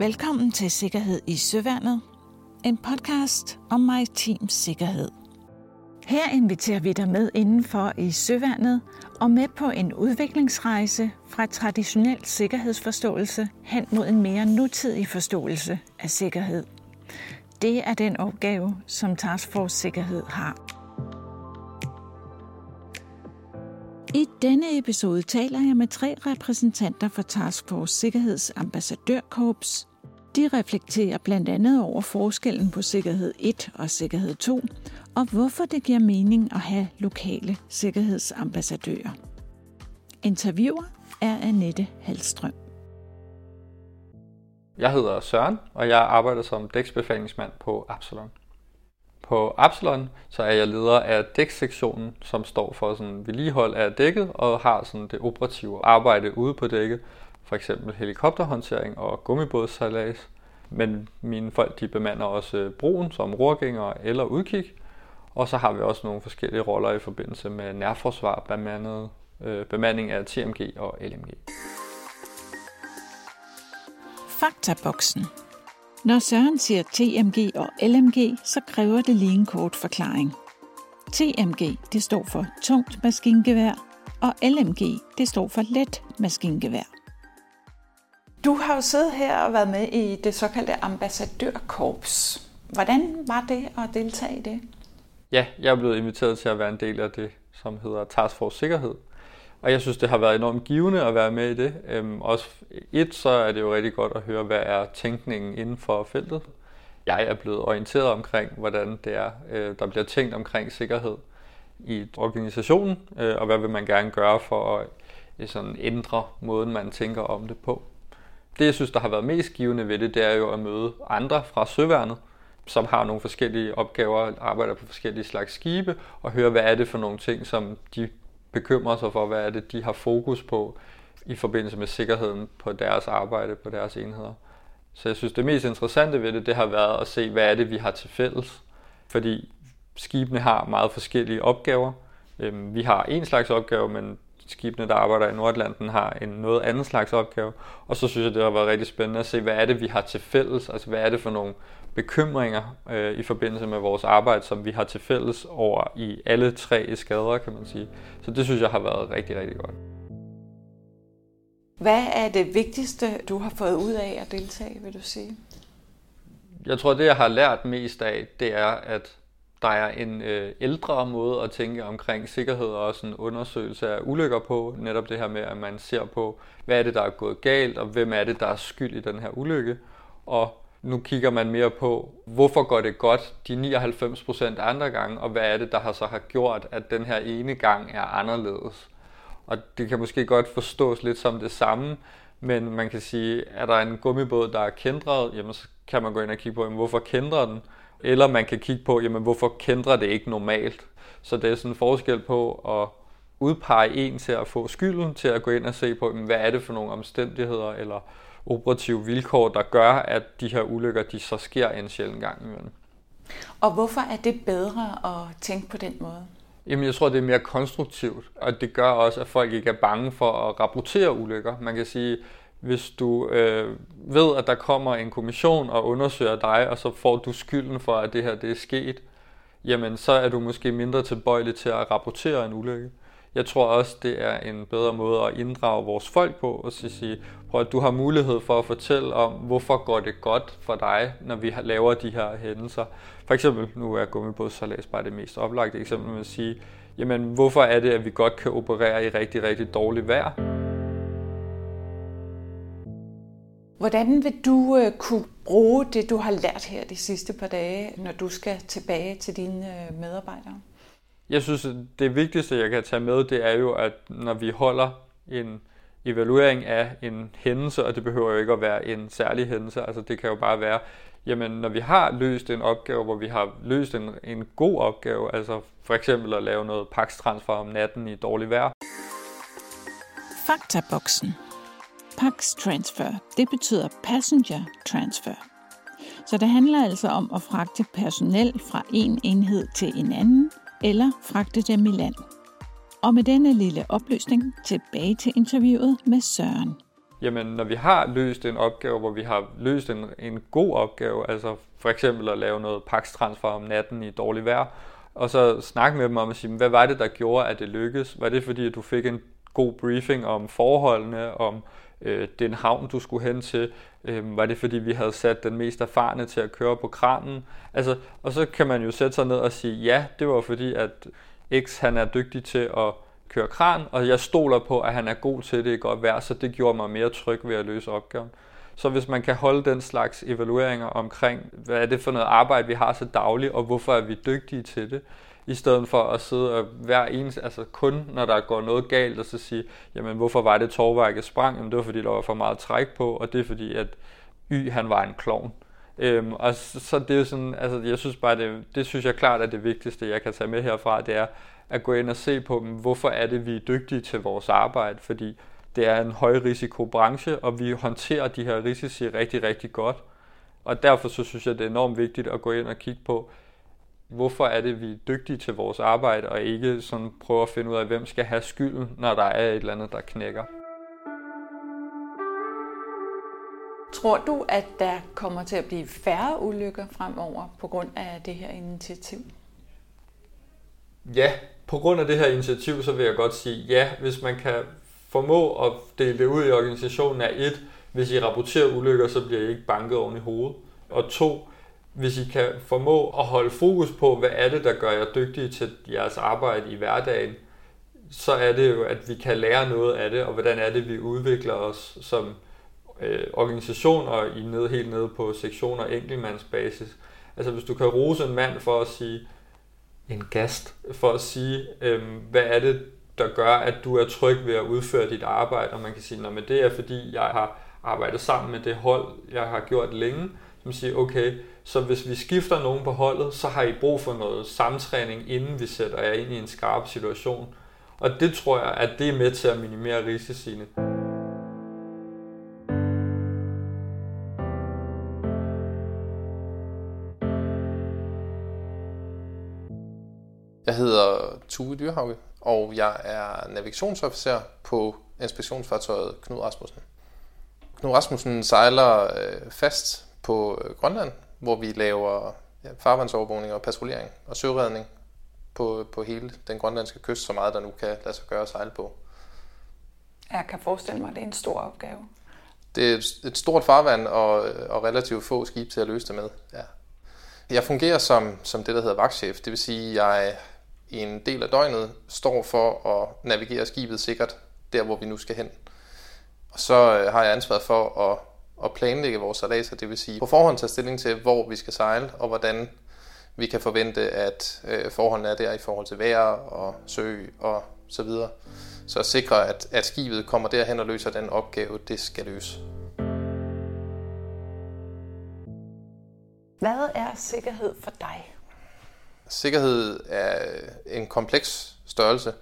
Velkommen til Sikkerhed i Søværnet, en podcast om maritim sikkerhed. Her inviterer vi dig med indenfor i Søværnet og med på en udviklingsrejse fra traditionel sikkerhedsforståelse hen mod en mere nutidig forståelse af sikkerhed. Det er den opgave, som Task Force Sikkerhed har. I denne episode taler jeg med tre repræsentanter for Task Force Sikkerheds ambassadørkorps. De reflekterer blandt andet over forskellen på sikkerhed 1 og sikkerhed 2, og hvorfor det giver mening at have lokale sikkerhedsambassadører. Interviewer er Annette Halstrøm. Jeg hedder Søren, og jeg arbejder som dæksbefalingsmand på Absalon. På Absalon så er jeg leder af dæksektionen, som står for sådan vedligehold af dækket og har sådan det operative arbejde ude på dækket, for eksempel helikopterhåndtering og gummibådssejlads. Men mine folk de bemander også øh, broen som rorgænger eller udkig, og så har vi også nogle forskellige roller i forbindelse med nærforsvar, bemandet, øh, bemanding af TMG og LMG. Faktaboksen. Når Søren siger TMG og LMG, så kræver det lige en kort forklaring. TMG det står for tungt maskingevær, og LMG det står for let maskingevær. Du har jo siddet her og været med i det såkaldte ambassadørkorps. Hvordan var det at deltage i det? Ja, jeg er blevet inviteret til at være en del af det, som hedder Task Force Sikkerhed. Og jeg synes, det har været enormt givende at være med i det. Øhm, også et, så er det jo rigtig godt at høre, hvad er tænkningen inden for feltet. Jeg er blevet orienteret omkring, hvordan det er, øh, der bliver tænkt omkring sikkerhed i organisationen, øh, og hvad vil man gerne gøre for at øh, sådan ændre måden, man tænker om det på. Det, jeg synes, der har været mest givende ved det, det er jo at møde andre fra Søværnet, som har nogle forskellige opgaver, arbejder på forskellige slags skibe, og høre, hvad er det for nogle ting, som de bekymrer sig for, hvad er det, de har fokus på i forbindelse med sikkerheden på deres arbejde, på deres enheder. Så jeg synes, det mest interessante ved det, det har været at se, hvad er det, vi har til fælles. Fordi skibene har meget forskellige opgaver. Øhm, vi har en slags opgave, men skibene, der arbejder i Nordatlanten, har en noget anden slags opgave. Og så synes jeg, det har været rigtig spændende at se, hvad er det, vi har til fælles? Altså, hvad er det for nogle bekymringer øh, i forbindelse med vores arbejde, som vi har til fælles over i alle tre eskader, kan man sige. Så det synes jeg har været rigtig, rigtig godt. Hvad er det vigtigste, du har fået ud af at deltage, vil du sige? Jeg tror, det jeg har lært mest af, det er, at der er en øh, ældre måde at tænke omkring sikkerhed og sådan undersøgelse af ulykker på. Netop det her med, at man ser på, hvad er det, der er gået galt, og hvem er det, der er skyld i den her ulykke. Og nu kigger man mere på, hvorfor går det godt de 99% andre gange, og hvad er det, der har så har gjort, at den her ene gang er anderledes. Og det kan måske godt forstås lidt som det samme, men man kan sige, er der en gummibåd, der er kendret, jamen så kan man gå ind og kigge på, jamen, hvorfor kendrer den? Eller man kan kigge på, jamen hvorfor kendrer det ikke normalt? Så det er sådan en forskel på at udpege en til at få skylden, til at gå ind og se på, jamen, hvad er det for nogle omstændigheder, eller operative vilkår, der gør, at de her ulykker de så sker en sjældent gang imellem. Og hvorfor er det bedre at tænke på den måde? Jamen, jeg tror, det er mere konstruktivt, og det gør også, at folk ikke er bange for at rapportere ulykker. Man kan sige, hvis du øh, ved, at der kommer en kommission og undersøger dig, og så får du skylden for, at det her det er sket, jamen så er du måske mindre tilbøjelig til at rapportere en ulykke. Jeg tror også, det er en bedre måde at inddrage vores folk på, og så sige, prøv at du har mulighed for at fortælle om, hvorfor går det godt for dig, når vi laver de her hændelser. For eksempel, nu er gummibådssalas bare det mest oplagte eksempel med at sige, jamen hvorfor er det, at vi godt kan operere i rigtig, rigtig dårligt vejr? Hvordan vil du øh, kunne bruge det, du har lært her de sidste par dage, når du skal tilbage til dine øh, medarbejdere? Jeg synes, at det vigtigste, jeg kan tage med, det er jo, at når vi holder en evaluering af en hændelse, og det behøver jo ikke at være en særlig hændelse, altså det kan jo bare være, jamen når vi har løst en opgave, hvor vi har løst en, en god opgave, altså for eksempel at lave noget pakstransfer om natten i dårlig vejr. Faktaboksen. Pax transfer, det betyder passenger transfer. Så det handler altså om at fragte personel fra en enhed til en anden, eller fragte dem i land. Og med denne lille oplysning tilbage til interviewet med Søren. jamen når vi har løst en opgave, hvor vi har løst en, en god opgave, altså for eksempel at lave noget pakstransfer om natten i dårlig vejr, og så snakke med dem om at sige, hvad var det, der gjorde, at det lykkedes? Var det fordi, at du fik en god briefing om forholdene, om øh, den havn, du skulle hen til? Øh, var det fordi, vi havde sat den mest erfarne til at køre på kranen? Altså, og så kan man jo sætte sig ned og sige, ja, det var fordi, at X han er dygtig til at køre kran, og jeg stoler på, at han er god til det i godt vejr, så det gjorde mig mere tryg ved at løse opgaven. Så hvis man kan holde den slags evalueringer omkring, hvad er det for noget arbejde, vi har så dagligt, og hvorfor er vi dygtige til det, i stedet for at sidde og hver eneste, altså kun når der går noget galt, og så sige, jamen hvorfor var det torvværket sprang? Jamen det var fordi, der var for meget træk på, og det er fordi, at Y han var en klovn. Øhm, og så, så det er jo sådan, altså jeg synes bare, det, det synes jeg klart er det vigtigste, jeg kan tage med herfra, det er at gå ind og se på, hvorfor er det, vi er dygtige til vores arbejde, fordi det er en højrisikobranche, og vi håndterer de her risici rigtig, rigtig godt. Og derfor så synes jeg, det er enormt vigtigt at gå ind og kigge på, hvorfor er det, vi er dygtige til vores arbejde, og ikke sådan prøve at finde ud af, hvem skal have skylden, når der er et eller andet, der knækker. Tror du, at der kommer til at blive færre ulykker fremover på grund af det her initiativ? Ja, på grund af det her initiativ, så vil jeg godt sige ja, hvis man kan formå at dele det ud i organisationen er et, hvis I rapporterer ulykker, så bliver I ikke banket oven i hovedet. Og to, hvis I kan formå at holde fokus på, hvad er det, der gør jer dygtige til jeres arbejde i hverdagen, så er det jo, at vi kan lære noget af det, og hvordan er det, vi udvikler os som øh, organisation og i ned, helt nede på sektioner og enkeltmandsbasis. Altså hvis du kan rose en mand for at sige, en gast, for at sige, øh, hvad er det, der gør, at du er tryg ved at udføre dit arbejde, og man kan sige, at det er fordi, jeg har arbejdet sammen med det hold, jeg har gjort længe, som siger, okay, så hvis vi skifter nogen på holdet, så har I brug for noget samtræning, inden vi sætter jer ind i en skarp situation. Og det tror jeg, at det er med til at minimere risiciene. Jeg hedder Tue Dyrhauge, og jeg er navigationsofficer på inspektionsfartøjet Knud Rasmussen. Knud Rasmussen sejler øh, fast på øh, Grønland, hvor vi laver ja, farvandsovervågning og patruljering og søredning på, på hele den grønlandske kyst, så meget der nu kan lade sig gøre at sejle på. Jeg kan forestille mig, at det er en stor opgave. Det er et stort farvand og, og relativt få skib til at løse det med. Ja. Jeg fungerer som, som det, der hedder vagtchef. Det vil sige, at jeg i en del af døgnet står for at navigere skibet sikkert der, hvor vi nu skal hen. Og så øh, har jeg ansvaret for at, at planlægge vores sejladser, det vil sige på forhånd tage stilling til, hvor vi skal sejle, og hvordan vi kan forvente, at øh, forholdene er der i forhold til vejr og sø og så videre. Så at sikre, at, at skibet kommer derhen og løser den opgave, det skal løse. Hvad er sikkerhed for dig? Sikkerhed er en kompleks størrelse.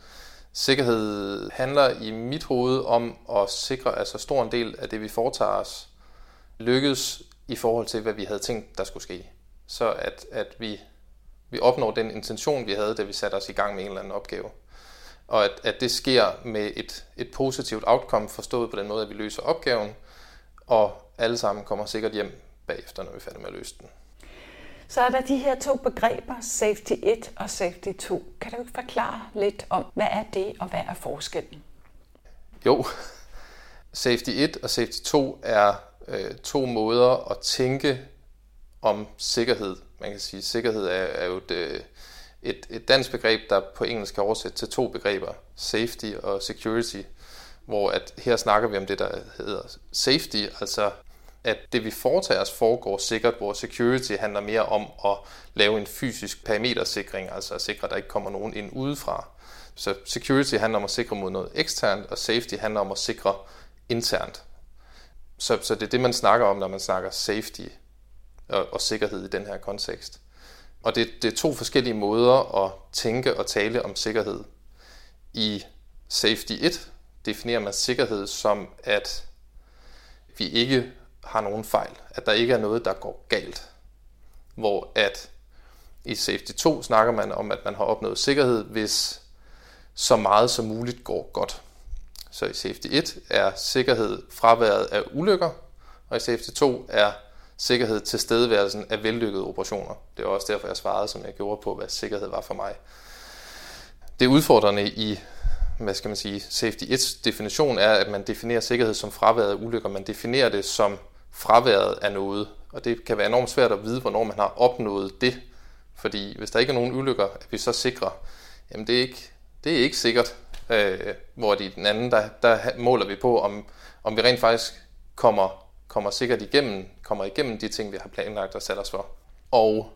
Sikkerhed handler i mit hoved om at sikre, at så stor en del af det, vi foretager os, lykkes i forhold til, hvad vi havde tænkt, der skulle ske. Så at, at vi, vi opnår den intention, vi havde, da vi satte os i gang med en eller anden opgave. Og at, at det sker med et, et positivt outcome, forstået på den måde, at vi løser opgaven, og alle sammen kommer sikkert hjem bagefter, når vi er færdige med at løse den. Så er der de her to begreber, safety 1 og safety 2. Kan du ikke forklare lidt om, hvad er det og hvad er forskellen? Jo, safety 1 og safety 2 er øh, to måder at tænke om sikkerhed. Man kan sige, at sikkerhed er, er jo et, øh, et, et dansk begreb, der på engelsk kan oversættes til to begreber, safety og security, hvor at her snakker vi om det, der hedder safety, altså at det vi foretager os foregår sikkert, hvor security handler mere om at lave en fysisk parametersikring, altså at sikre, at der ikke kommer nogen ind udefra. Så security handler om at sikre mod noget eksternt, og safety handler om at sikre internt. Så, så det er det, man snakker om, når man snakker safety og, og sikkerhed i den her kontekst. Og det, det er to forskellige måder at tænke og tale om sikkerhed. I safety 1 definerer man sikkerhed som, at vi ikke har nogen fejl. At der ikke er noget, der går galt. Hvor at i Safety 2 snakker man om, at man har opnået sikkerhed, hvis så meget som muligt går godt. Så i safety 1 er sikkerhed fraværet af ulykker, og i safety 2 er sikkerhed tilstedeværelsen af vellykkede operationer. Det er også derfor, jeg svarede, som jeg gjorde på, hvad sikkerhed var for mig. Det udfordrende i hvad skal man sige, safety 1 definition er, at man definerer sikkerhed som fraværet af ulykker. Man definerer det som fraværet af noget. Og det kan være enormt svært at vide, hvornår man har opnået det. Fordi hvis der ikke er nogen ulykker, er vi så sikre. Jamen det er ikke, det er ikke sikkert. Øh, hvor i den anden, der, der måler vi på, om, om vi rent faktisk kommer, kommer sikkert igennem, kommer igennem de ting, vi har planlagt og sat os for. Og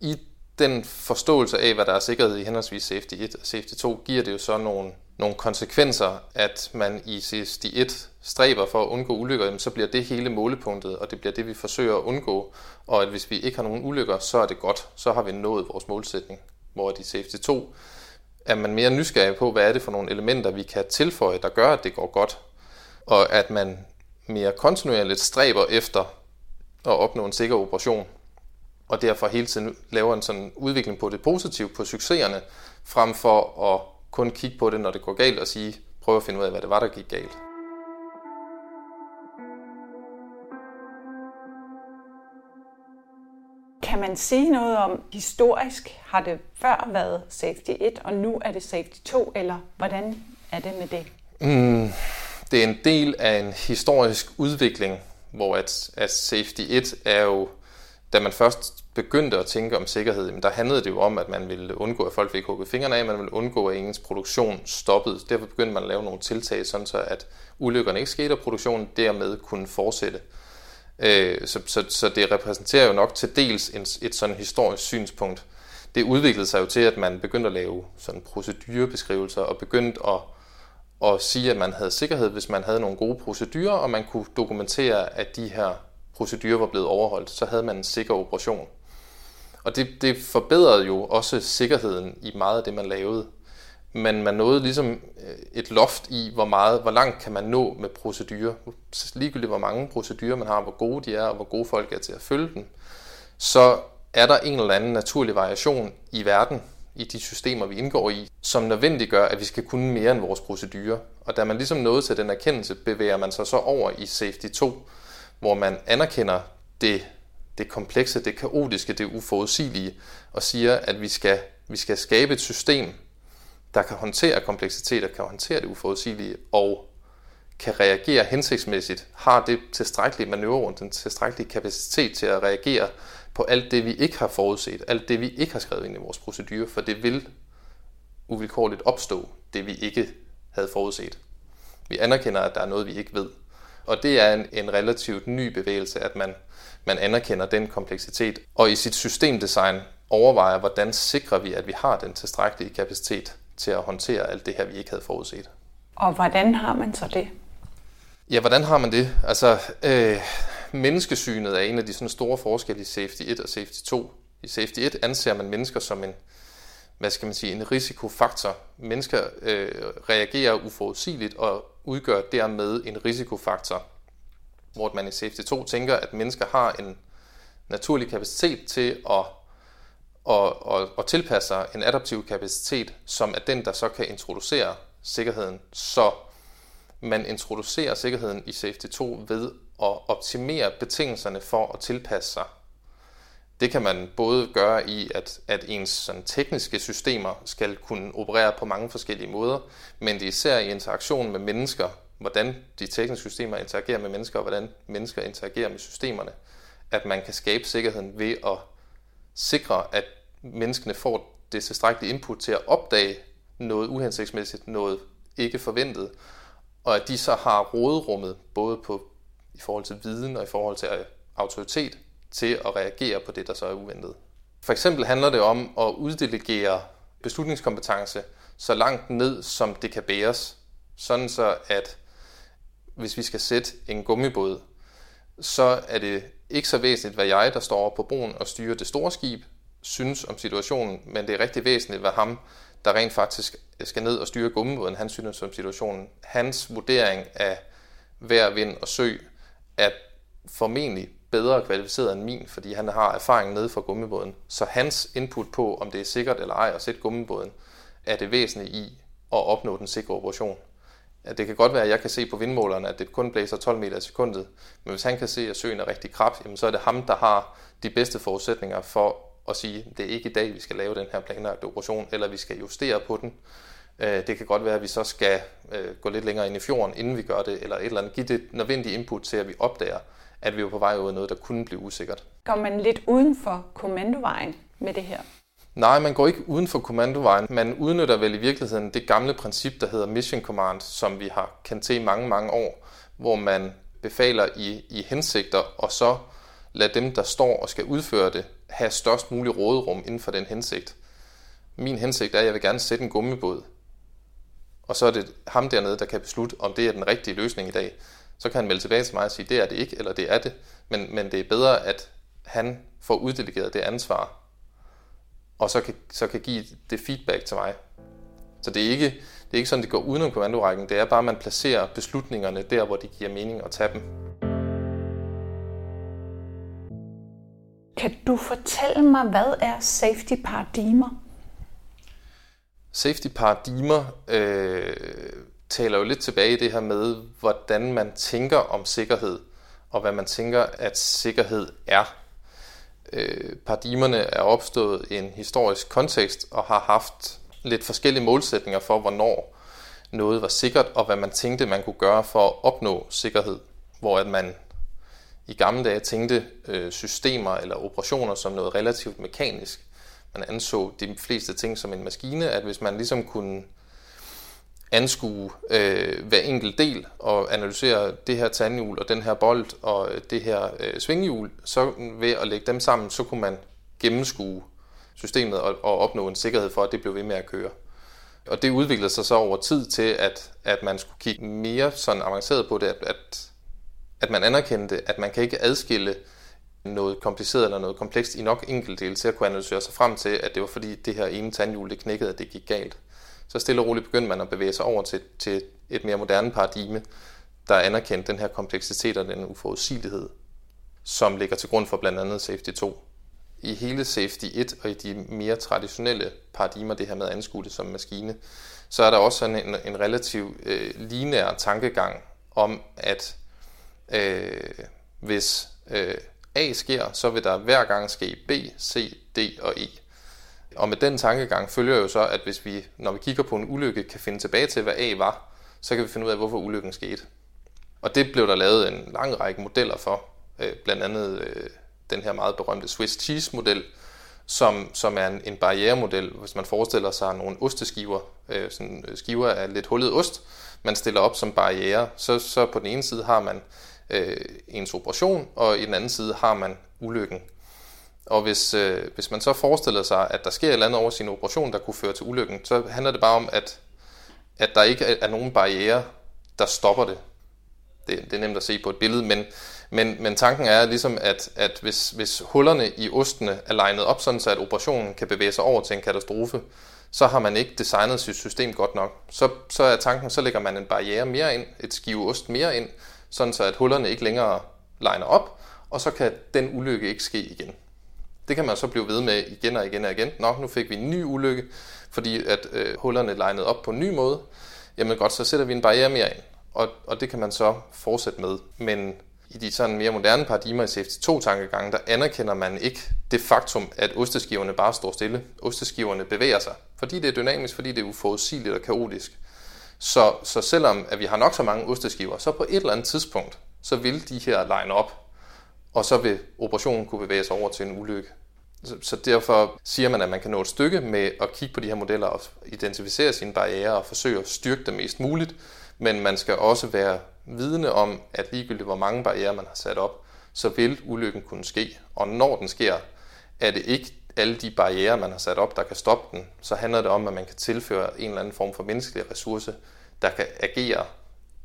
i den forståelse af, hvad der er sikkerhed i henholdsvis safety 1 og safety 2, giver det jo så nogle, nogle konsekvenser, at man i safety 1 stræber for at undgå ulykker, så bliver det hele målepunktet, og det bliver det, vi forsøger at undgå. Og at hvis vi ikke har nogen ulykker, så er det godt. Så har vi nået vores målsætning. Hvor i safety 2 er man mere nysgerrig på, hvad er det for nogle elementer, vi kan tilføje, der gør, at det går godt. Og at man mere kontinuerligt stræber efter at opnå en sikker operation. Og derfor hele tiden laver en sådan udvikling på det positive, på succeserne, frem for at kun kigge på det, når det går galt, og sige, prøv at finde ud af, hvad det var, der gik galt. Kan man sige noget om, historisk har det før været safety 1, og nu er det safety 2, eller hvordan er det med det? Mm, det er en del af en historisk udvikling, hvor at, at safety 1 er jo, da man først begyndte at tænke om sikkerhed, der handlede det jo om, at man ville undgå, at folk fik hugget fingrene af, man ville undgå, at ens produktion stoppede. Derfor begyndte man at lave nogle tiltag, sådan så at ulykkerne ikke skete, og produktionen dermed kunne fortsætte. Øh, så, så, så det repræsenterer jo nok til dels et, et sådan historisk synspunkt. Det udviklede sig jo til, at man begyndte at lave sådan procedurebeskrivelser, og begyndte at, at sige, at man havde sikkerhed, hvis man havde nogle gode procedurer, og man kunne dokumentere, at de her procedurer var blevet overholdt, så havde man en sikker operation. Og det, det forbedrede jo også sikkerheden i meget af det, man lavede. Men man nåede ligesom øh, et loft i, hvor meget, hvor langt kan man nå med procedurer. Ligegyldigt hvor mange procedurer man har, hvor gode de er, og hvor gode folk er til at følge dem, så er der en eller anden naturlig variation i verden, i de systemer, vi indgår i, som nødvendiggør, at vi skal kunne mere end vores procedurer. Og da man ligesom nåede til den erkendelse, bevæger man sig så over i Safety 2, hvor man anerkender det det komplekse, det kaotiske, det uforudsigelige, og siger, at vi skal, vi skal skabe et system, der kan håndtere kompleksitet og kan håndtere det uforudsigelige, og kan reagere hensigtsmæssigt, har det tilstrækkelige manøvrerum, den tilstrækkelige kapacitet til at reagere på alt det, vi ikke har forudset, alt det, vi ikke har skrevet ind i vores procedure, for det vil uvilkårligt opstå, det vi ikke havde forudset. Vi anerkender, at der er noget, vi ikke ved. Og det er en, en relativt ny bevægelse, at man man anerkender den kompleksitet, og i sit systemdesign overvejer, hvordan sikrer vi, at vi har den tilstrækkelige kapacitet til at håndtere alt det her, vi ikke havde forudset. Og hvordan har man så det? Ja, hvordan har man det? Altså, øh, menneskesynet er en af de sådan store forskelle i Safety 1 og Safety 2. I Safety 1 anser man mennesker som en, hvad skal man sige, en risikofaktor. Mennesker øh, reagerer uforudsigeligt og udgør dermed en risikofaktor hvor man i Safety 2 tænker, at mennesker har en naturlig kapacitet til at, og, og, og tilpasse sig en adaptiv kapacitet, som er den, der så kan introducere sikkerheden. Så man introducerer sikkerheden i Safety 2 ved at optimere betingelserne for at tilpasse sig. Det kan man både gøre i, at, at ens sådan, tekniske systemer skal kunne operere på mange forskellige måder, men det er især i interaktion med mennesker, hvordan de tekniske systemer interagerer med mennesker, og hvordan mennesker interagerer med systemerne, at man kan skabe sikkerheden ved at sikre, at menneskene får det tilstrækkelige input til at opdage noget uhensigtsmæssigt, noget ikke forventet, og at de så har råderummet både på, i forhold til viden og i forhold til øh, autoritet til at reagere på det, der så er uventet. For eksempel handler det om at uddelegere beslutningskompetence så langt ned, som det kan bæres, sådan så at hvis vi skal sætte en gummibåd, så er det ikke så væsentligt, hvad jeg, der står på broen og styrer det store skib, synes om situationen, men det er rigtig væsentligt, hvad ham, der rent faktisk skal ned og styre gummibåden, han synes om situationen. Hans vurdering af vejr, vind og sø er formentlig bedre kvalificeret end min, fordi han har erfaring nede fra gummibåden. Så hans input på, om det er sikkert eller ej at sætte gummibåden, er det væsentlige i at opnå den sikre operation at det kan godt være, at jeg kan se på vindmålerne, at det kun blæser 12 meter i sekundet, men hvis han kan se, at søen er rigtig krab, jamen så er det ham, der har de bedste forudsætninger for at sige, at det er ikke i dag, vi skal lave den her planlagte operation, eller vi skal justere på den. Øh, det kan godt være, at vi så skal øh, gå lidt længere ind i fjorden, inden vi gør det, eller et eller andet. Give det nødvendige input til, at vi opdager, at vi er på vej ud af noget, der kunne blive usikkert. Går man lidt uden for kommandovejen med det her? Nej, man går ikke uden for kommandovejen. Man udnytter vel i virkeligheden det gamle princip, der hedder Mission Command, som vi har kendt til i mange, mange år, hvor man befaler i, i hensigter, og så lader dem, der står og skal udføre det, have størst mulig råderum inden for den hensigt. Min hensigt er, at jeg vil gerne sætte en gummibåd. Og så er det ham dernede, der kan beslutte, om det er den rigtige løsning i dag. Så kan han melde tilbage til mig og sige, det er det ikke, eller det er det. Men, men det er bedre, at han får uddelegeret det ansvar, og så kan, så kan give det feedback til mig. Så det er ikke, det er ikke sådan, det går udenom kommandorækken. Det er bare, at man placerer beslutningerne der, hvor det giver mening at tage dem. Kan du fortælle mig, hvad er safety paradigmer? Safety paradigmer øh, taler jo lidt tilbage i det her med, hvordan man tænker om sikkerhed, og hvad man tænker, at sikkerhed er. Øh, paradigmerne er opstået i en historisk kontekst og har haft lidt forskellige målsætninger for, hvornår noget var sikkert, og hvad man tænkte, man kunne gøre for at opnå sikkerhed. Hvor at man i gamle dage tænkte øh, systemer eller operationer som noget relativt mekanisk. Man anså de fleste ting som en maskine, at hvis man ligesom kunne anskue øh, hver enkelt del og analysere det her tandhjul og den her bold og øh, det her øh, svinghjul, så ved at lægge dem sammen, så kunne man gennemskue systemet og, og opnå en sikkerhed for, at det blev ved med at køre. Og det udviklede sig så over tid til, at, at man skulle kigge mere sådan avanceret på det, at, at, at man anerkendte, at man kan ikke adskille noget kompliceret eller noget komplekst i nok enkeltdele til at kunne analysere sig frem til, at det var fordi det her ene tandhjul det knækkede, at det gik galt så stille og roligt begyndte man at bevæge sig over til, til et mere moderne paradigme, der anerkendte den her kompleksitet og den uforudsigelighed, som ligger til grund for blandt andet Safety 2. I hele Safety 1 og i de mere traditionelle paradigmer, det her med at anskue det som maskine, så er der også sådan en, en relativ øh, lineær tankegang om, at øh, hvis øh, A sker, så vil der hver gang ske B, C, D og E. Og med den tankegang følger jo så, at hvis vi, når vi kigger på en ulykke, kan finde tilbage til, hvad A var, så kan vi finde ud af, hvorfor ulykken skete. Og det blev der lavet en lang række modeller for, øh, blandt andet øh, den her meget berømte Swiss cheese model, som, som er en, en barrieremodel, hvis man forestiller sig nogle osteskiver, øh, sådan øh, skiver af lidt hullet ost, man stiller op som barriere, så, så på den ene side har man øh, ens operation, og i den anden side har man ulykken. Og hvis, øh, hvis man så forestiller sig, at der sker et eller andet over sin operation, der kunne føre til ulykken, så handler det bare om, at, at der ikke er nogen barriere, der stopper det. det. Det er nemt at se på et billede, men, men, men tanken er ligesom, at, at hvis, hvis hullerne i ostene er legnet op, sådan så at operationen kan bevæge sig over til en katastrofe, så har man ikke designet sit system godt nok. Så, så er tanken, så lægger man en barriere mere ind, et skive ost mere ind, sådan så at hullerne ikke længere legner op, og så kan den ulykke ikke ske igen. Det kan man så blive ved med igen og igen og igen. Nå, nu fik vi en ny ulykke, fordi at øh, hullerne legnede op på en ny måde. Jamen godt, så sætter vi en barriere mere ind. Og, og det kan man så fortsætte med. Men i de sådan mere moderne paradigmer i Safety 2-tankegange, der anerkender man ikke det faktum, at osteskiverne bare står stille. Osteskiverne bevæger sig, fordi det er dynamisk, fordi det er uforudsigeligt og kaotisk. Så, så selvom at vi har nok så mange osteskiver, så på et eller andet tidspunkt, så vil de her line op og så vil operationen kunne bevæge sig over til en ulykke. Så derfor siger man, at man kan nå et stykke med at kigge på de her modeller og identificere sine barriere og forsøge at styrke dem mest muligt, men man skal også være vidne om, at ligegyldigt hvor mange barriere man har sat op, så vil ulykken kunne ske. Og når den sker, er det ikke alle de barriere, man har sat op, der kan stoppe den. Så handler det om, at man kan tilføre en eller anden form for menneskelig ressource, der kan agere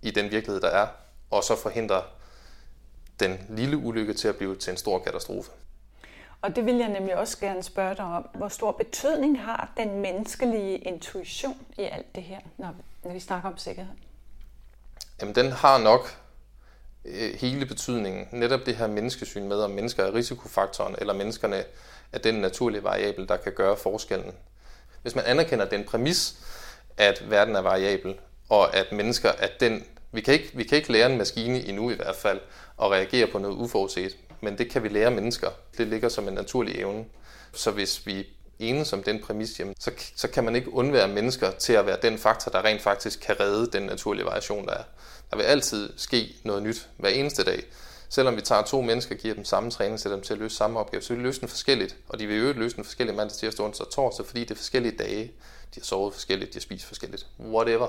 i den virkelighed, der er, og så forhindre den lille ulykke til at blive til en stor katastrofe. Og det vil jeg nemlig også gerne spørge dig om. Hvor stor betydning har den menneskelige intuition i alt det her, når, når vi snakker om sikkerhed? Jamen, den har nok øh, hele betydningen. Netop det her menneskesyn med, om mennesker er risikofaktoren, eller menneskerne er den naturlige variabel, der kan gøre forskellen. Hvis man anerkender den præmis, at verden er variabel, og at mennesker, at den, vi kan, ikke, vi kan ikke lære en maskine endnu i hvert fald, at reagere på noget uforudset, men det kan vi lære mennesker. Det ligger som en naturlig evne. Så hvis vi enes om den præmis, jamen, så, så kan man ikke undvære mennesker til at være den faktor, der rent faktisk kan redde den naturlige variation, der er. Der vil altid ske noget nyt hver eneste dag. Selvom vi tager to mennesker og giver dem samme træning, sætter dem til at løse samme opgave, så vil de løse den forskelligt. Og de vil jo løse den forskellige mandag, tirsdag, onsdag og torsdag, fordi det er forskellige dage. De har sovet forskelligt, de har spist forskelligt. Whatever.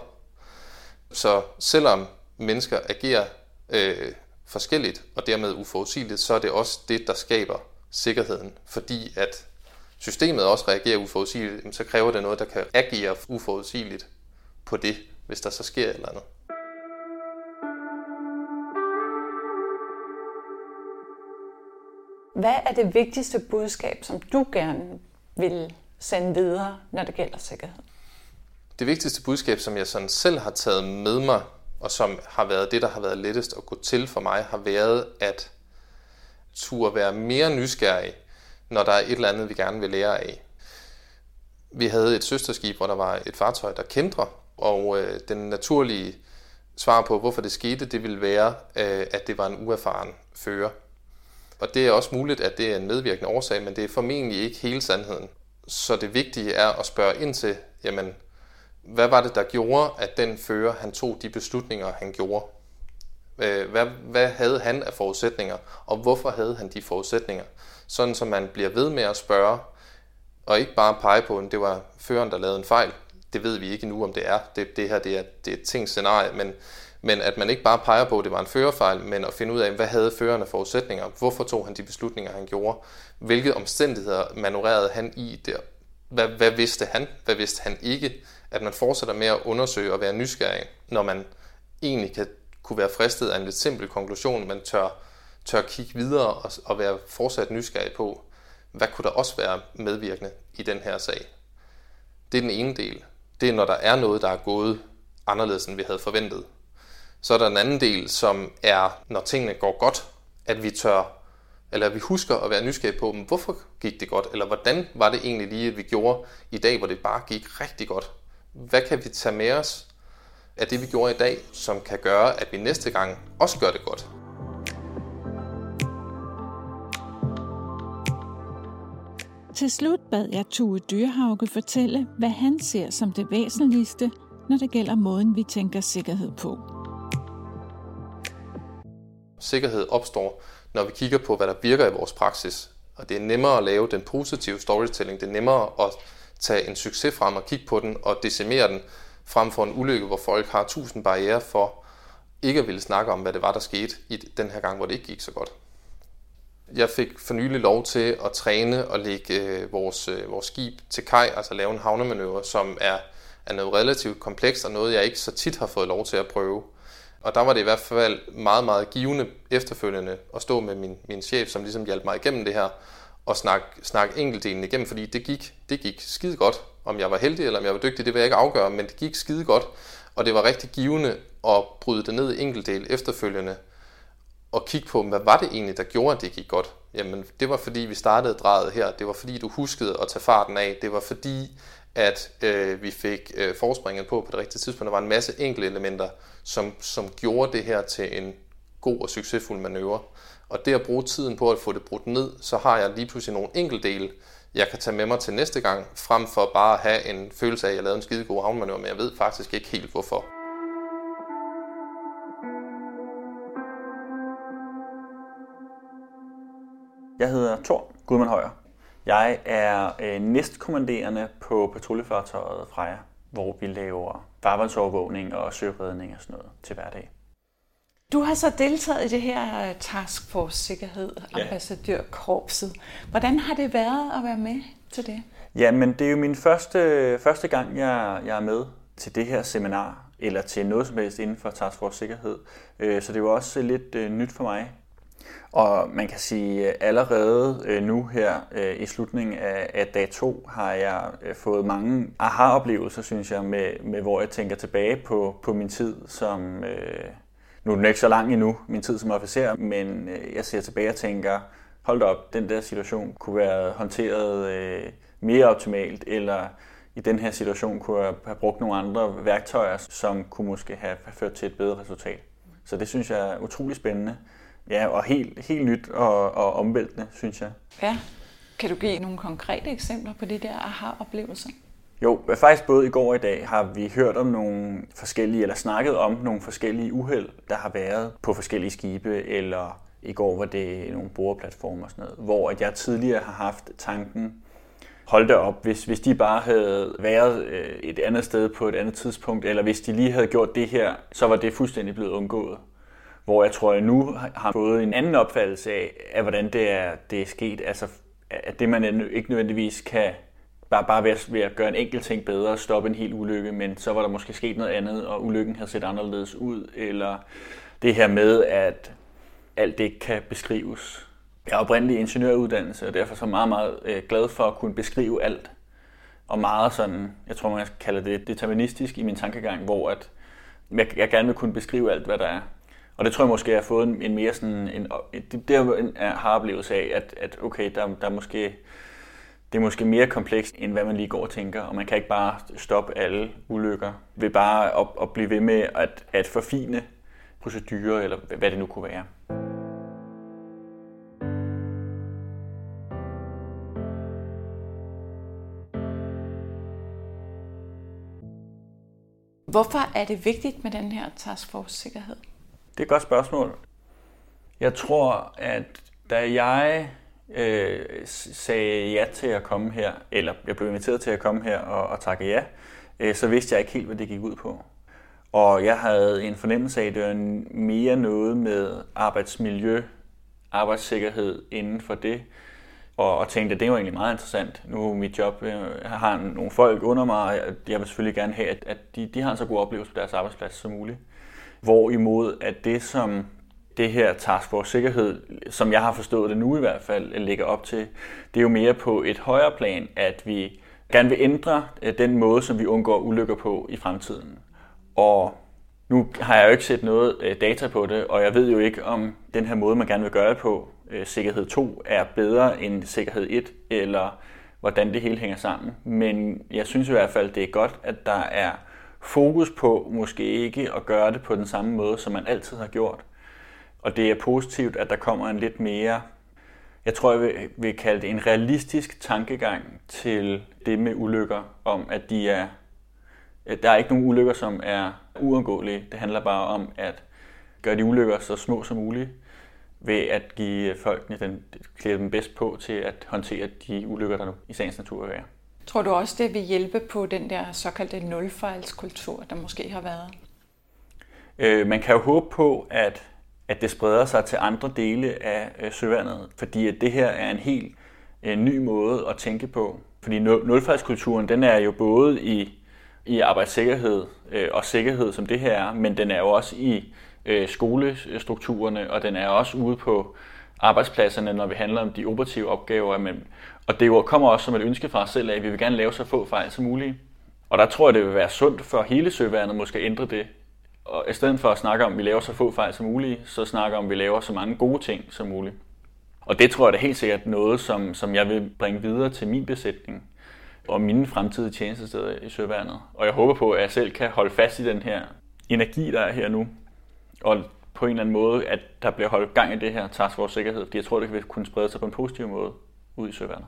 Så selvom mennesker agerer øh, forskelligt og dermed uforudsigeligt, så er det også det, der skaber sikkerheden. Fordi at systemet også reagerer uforudsigeligt, så kræver det noget, der kan agere uforudsigeligt på det, hvis der så sker et eller andet. Hvad er det vigtigste budskab, som du gerne vil sende videre, når det gælder sikkerhed? Det vigtigste budskab, som jeg sådan selv har taget med mig, og som har været det, der har været lettest at gå til for mig, har været at turde være mere nysgerrig, når der er et eller andet, vi gerne vil lære af. Vi havde et søsterskib, hvor der var et fartøj, der kendte, og øh, den naturlige svar på, hvorfor det skete, det ville være, øh, at det var en uerfaren fører. Og det er også muligt, at det er en medvirkende årsag, men det er formentlig ikke hele sandheden. Så det vigtige er at spørge ind til, jamen, hvad var det, der gjorde, at den fører, han tog de beslutninger, han gjorde? Øh, hvad, hvad havde han af forudsætninger, og hvorfor havde han de forudsætninger? Sådan, så man bliver ved med at spørge, og ikke bare pege på, at det var føreren, der lavede en fejl. Det ved vi ikke nu, om det er. Det, det her det er, det er et tænkt scenarie, men, men at man ikke bare peger på, at det var en førerfejl, men at finde ud af, hvad havde føreren af forudsætninger? Hvorfor tog han de beslutninger, han gjorde? Hvilke omstændigheder manøvrerede han i der? Hvad, hvad vidste han? Hvad vidste han ikke? At man fortsætter med at undersøge og være nysgerrig, når man egentlig kan, kunne være fristet af en lidt simpel konklusion, man tør, tør kigge videre og, og være fortsat nysgerrig på, hvad kunne der også være medvirkende i den her sag? Det er den ene del. Det er, når der er noget, der er gået anderledes, end vi havde forventet. Så er der en anden del, som er, når tingene går godt, at vi tør, eller at vi husker at være nysgerrige på, hvorfor gik det godt, eller hvordan var det egentlig lige, at vi gjorde i dag, hvor det bare gik rigtig godt. Hvad kan vi tage med os af det, vi gjorde i dag, som kan gøre, at vi næste gang også gør det godt? Til slut bad jeg Tue Dyrhauge fortælle, hvad han ser som det væsentligste, når det gælder måden, vi tænker sikkerhed på. Sikkerhed opstår, når vi kigger på, hvad der virker i vores praksis. Og det er nemmere at lave den positive storytelling. Det er nemmere at tage en succes frem og kigge på den og decimere den, frem for en ulykke, hvor folk har tusind barriere for ikke at ville snakke om, hvad det var, der skete i den her gang, hvor det ikke gik så godt. Jeg fik for nylig lov til at træne og lægge øh, vores, øh, vores skib til kaj, altså lave en havnemanøvre, som er, er noget relativt komplekst og noget, jeg ikke så tit har fået lov til at prøve. Og der var det i hvert fald meget, meget givende efterfølgende at stå med min, min chef, som ligesom hjalp mig igennem det her, og snakke, snakke enkeltdelen igennem, fordi det gik, det gik skide godt. Om jeg var heldig eller om jeg var dygtig, det vil jeg ikke afgøre, men det gik skide godt. Og det var rigtig givende at bryde det ned i enkeltdel efterfølgende, og kigge på, hvad var det egentlig, der gjorde, at det gik godt? Jamen, det var fordi, vi startede drejet her. Det var fordi, du huskede at tage farten af. Det var fordi, at øh, vi fik øh, forspringet på på det rigtige tidspunkt. Der var en masse enkelte elementer, som, som gjorde det her til en god og succesfuld manøvre. Og det at bruge tiden på at få det brudt ned, så har jeg lige pludselig nogle enkelte dele, jeg kan tage med mig til næste gang, frem for bare at have en følelse af, at jeg lavede en skide god havnmanøvre, men jeg ved faktisk ikke helt hvorfor. Jeg hedder Thor Gudman Højer. Jeg er øh, næstkommanderende på patruljefartøjet Freja, hvor vi laver farvandsovervågning og søredning og sådan noget til hverdag. Du har så deltaget i det her øh, Task Force Sikkerhed, ja. ambassadørkorpset. Hvordan har det været at være med til det? Ja, men det er jo min første, første gang, jeg, jeg er med til det her seminar, eller til noget som helst inden for Task Force Sikkerhed. Øh, så det er jo også lidt øh, nyt for mig. Og man kan sige, allerede nu her i slutningen af, af dag 2 har jeg fået mange aha-oplevelser, synes jeg, med, med hvor jeg tænker tilbage på, på min tid som, øh, nu er den ikke så lang endnu, min tid som officer, men øh, jeg ser tilbage og tænker, hold op, den der situation kunne være håndteret øh, mere optimalt, eller i den her situation kunne jeg have brugt nogle andre værktøjer, som kunne måske have ført til et bedre resultat. Så det synes jeg er utrolig spændende. Ja, og helt, helt nyt og, og omvæltende, synes jeg. Ja. Kan du give nogle konkrete eksempler på de der aha-oplevelser? Jo, faktisk både i går og i dag har vi hørt om nogle forskellige, eller snakket om nogle forskellige uheld, der har været på forskellige skibe, eller i går var det nogle boreplatformer og sådan noget, hvor at jeg tidligere har haft tanken, hold da op, hvis, hvis de bare havde været øh, et andet sted på et andet tidspunkt, eller hvis de lige havde gjort det her, så var det fuldstændig blevet undgået. Hvor jeg tror, jeg nu har fået en anden opfattelse af, af hvordan det er, det er sket. Altså, at det man ikke nødvendigvis kan bare, bare ved, at, ved at gøre en enkelt ting bedre, stoppe en hel ulykke, men så var der måske sket noget andet, og ulykken havde set anderledes ud, eller det her med, at alt det kan beskrives. Jeg er oprindelig ingeniøruddannelse, og derfor så meget, meget øh, glad for at kunne beskrive alt. Og meget sådan, jeg tror man kalder det deterministisk i min tankegang, hvor at jeg, jeg gerne vil kunne beskrive alt, hvad der er. Og det tror jeg måske, jeg har fået en, en mere sådan, en, det, det jeg har oplevelse af, at, at okay, der, der er måske, det er måske mere komplekst, end hvad man lige går og tænker, og man kan ikke bare stoppe alle ulykker ved bare at, at blive ved med at, at forfine procedurer, eller hvad det nu kunne være. Hvorfor er det vigtigt med den her taskforce-sikkerhed? Det er et godt spørgsmål. Jeg tror, at da jeg øh, sagde ja til at komme her, eller jeg blev inviteret til at komme her og, og takke ja, øh, så vidste jeg ikke helt, hvad det gik ud på. Og jeg havde en fornemmelse af, at det var mere noget med arbejdsmiljø, arbejdssikkerhed inden for det, og, og tænkte, at det var egentlig meget interessant. Nu er mit job, jeg har nogle folk under mig, og jeg vil selvfølgelig gerne have, at, at de, de har en så god oplevelse på deres arbejdsplads som muligt. Hvorimod at det, som det her Task Force Sikkerhed, som jeg har forstået det nu i hvert fald, ligger op til, det er jo mere på et højere plan, at vi gerne vil ændre øh, den måde, som vi undgår ulykker på i fremtiden. Og nu har jeg jo ikke set noget øh, data på det, og jeg ved jo ikke, om den her måde, man gerne vil gøre det på, øh, sikkerhed 2, er bedre end sikkerhed 1, eller hvordan det hele hænger sammen. Men jeg synes i hvert fald, det er godt, at der er fokus på måske ikke at gøre det på den samme måde, som man altid har gjort. Og det er positivt, at der kommer en lidt mere, jeg tror, jeg vil, vil kalde det en realistisk tankegang til det med ulykker, om at de er, der er ikke nogen ulykker, som er uundgåelige. Det handler bare om at gøre de ulykker så små som muligt, ved at give folkene den, klæde dem bedst på til at håndtere de ulykker, der nu i sagens natur være. Tror du også, det vil hjælpe på den der såkaldte nulfejlskultur, der måske har været? Øh, man kan jo håbe på, at, at det spreder sig til andre dele af øh, søvandet, fordi at det her er en helt øh, ny måde at tænke på. Fordi nulfejlskulturen, den er jo både i, i arbejdssikkerhed øh, og sikkerhed, som det her er, men den er jo også i øh, skolestrukturerne, og den er også ude på arbejdspladserne, når vi handler om de operative opgaver. Men, og det kommer også som et ønske fra os selv af, at vi vil gerne lave så få fejl som muligt. Og der tror jeg, det vil være sundt for hele søværnet måske at ændre det. Og i stedet for at snakke om, at vi laver så få fejl som muligt, så snakker om, at vi laver så mange gode ting som muligt. Og det tror jeg da helt sikkert noget, som, som jeg vil bringe videre til min besætning og mine fremtidige tjenestesteder i søværnet. Og jeg håber på, at jeg selv kan holde fast i den her energi, der er her nu, og på en eller anden måde, at der bliver holdt gang i det her task force sikkerhed, fordi jeg tror, det kan kunne sprede sig på en positiv måde ud i søværnet.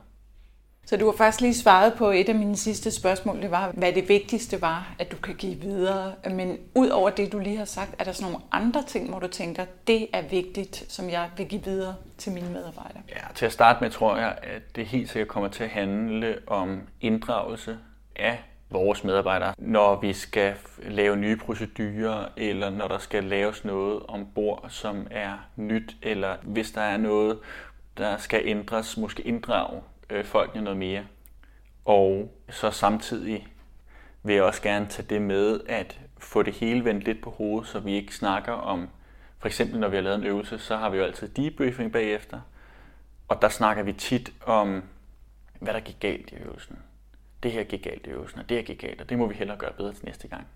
Så du har faktisk lige svaret på et af mine sidste spørgsmål, det var, hvad det vigtigste var, at du kan give videre. Men ud over det, du lige har sagt, er der sådan nogle andre ting, hvor du tænker, det er vigtigt, som jeg vil give videre til mine medarbejdere? Ja, til at starte med tror jeg, at det helt sikkert kommer til at handle om inddragelse af vores medarbejdere, når vi skal lave nye procedurer, eller når der skal laves noget ombord, som er nyt, eller hvis der er noget, der skal ændres, måske inddrage øh, folkene noget mere. Og så samtidig vil jeg også gerne tage det med at få det hele vendt lidt på hovedet, så vi ikke snakker om, for eksempel når vi har lavet en øvelse, så har vi jo altid debriefing bagefter, og der snakker vi tit om, hvad der gik galt i øvelsen det her gik galt i øvelsen, og det her gik galt, og det må vi hellere gøre bedre til næste gang.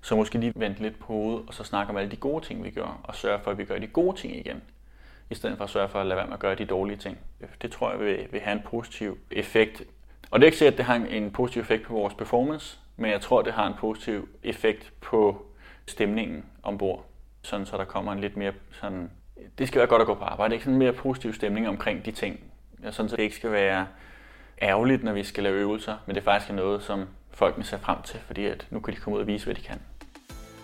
Så måske lige vente lidt på hovedet, og så snakke om alle de gode ting, vi gør, og sørge for, at vi gør de gode ting igen, i stedet for at sørge for at lade være med at gøre de dårlige ting. Det tror jeg vil, vil have en positiv effekt. Og det er ikke sikkert, at det har en positiv effekt på vores performance, men jeg tror, det har en positiv effekt på stemningen ombord. Sådan så der kommer en lidt mere sådan... Det skal være godt at gå på arbejde, ikke sådan en mere positiv stemning omkring de ting. Sådan så det ikke skal være ærgerligt, når vi skal lave øvelser, men det er faktisk noget, som folkene ser frem til, fordi at nu kan de komme ud og vise, hvad de kan.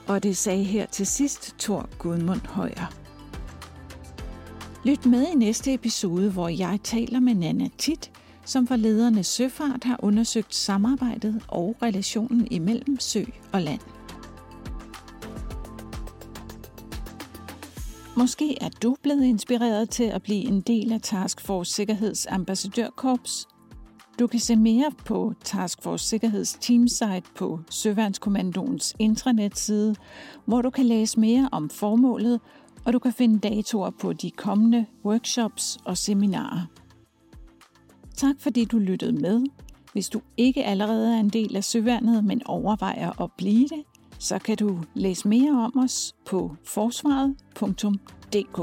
Og det sagde her til sidst Thor Gudmund Højer. Lyt med i næste episode, hvor jeg taler med Nana Tit, som for lederne søfart har undersøgt samarbejdet og relationen imellem sø og land. Måske er du blevet inspireret til at blive en del af Task Force Sikkerheds ambassadørkorps. Du kan se mere på Task Force Sikkerheds teamsite på Søværnskommandoens intranetside, hvor du kan læse mere om formålet, og du kan finde datoer på de kommende workshops og seminarer. Tak fordi du lyttede med. Hvis du ikke allerede er en del af Søværnet, men overvejer at blive det, så kan du læse mere om os på forsvaret.dk.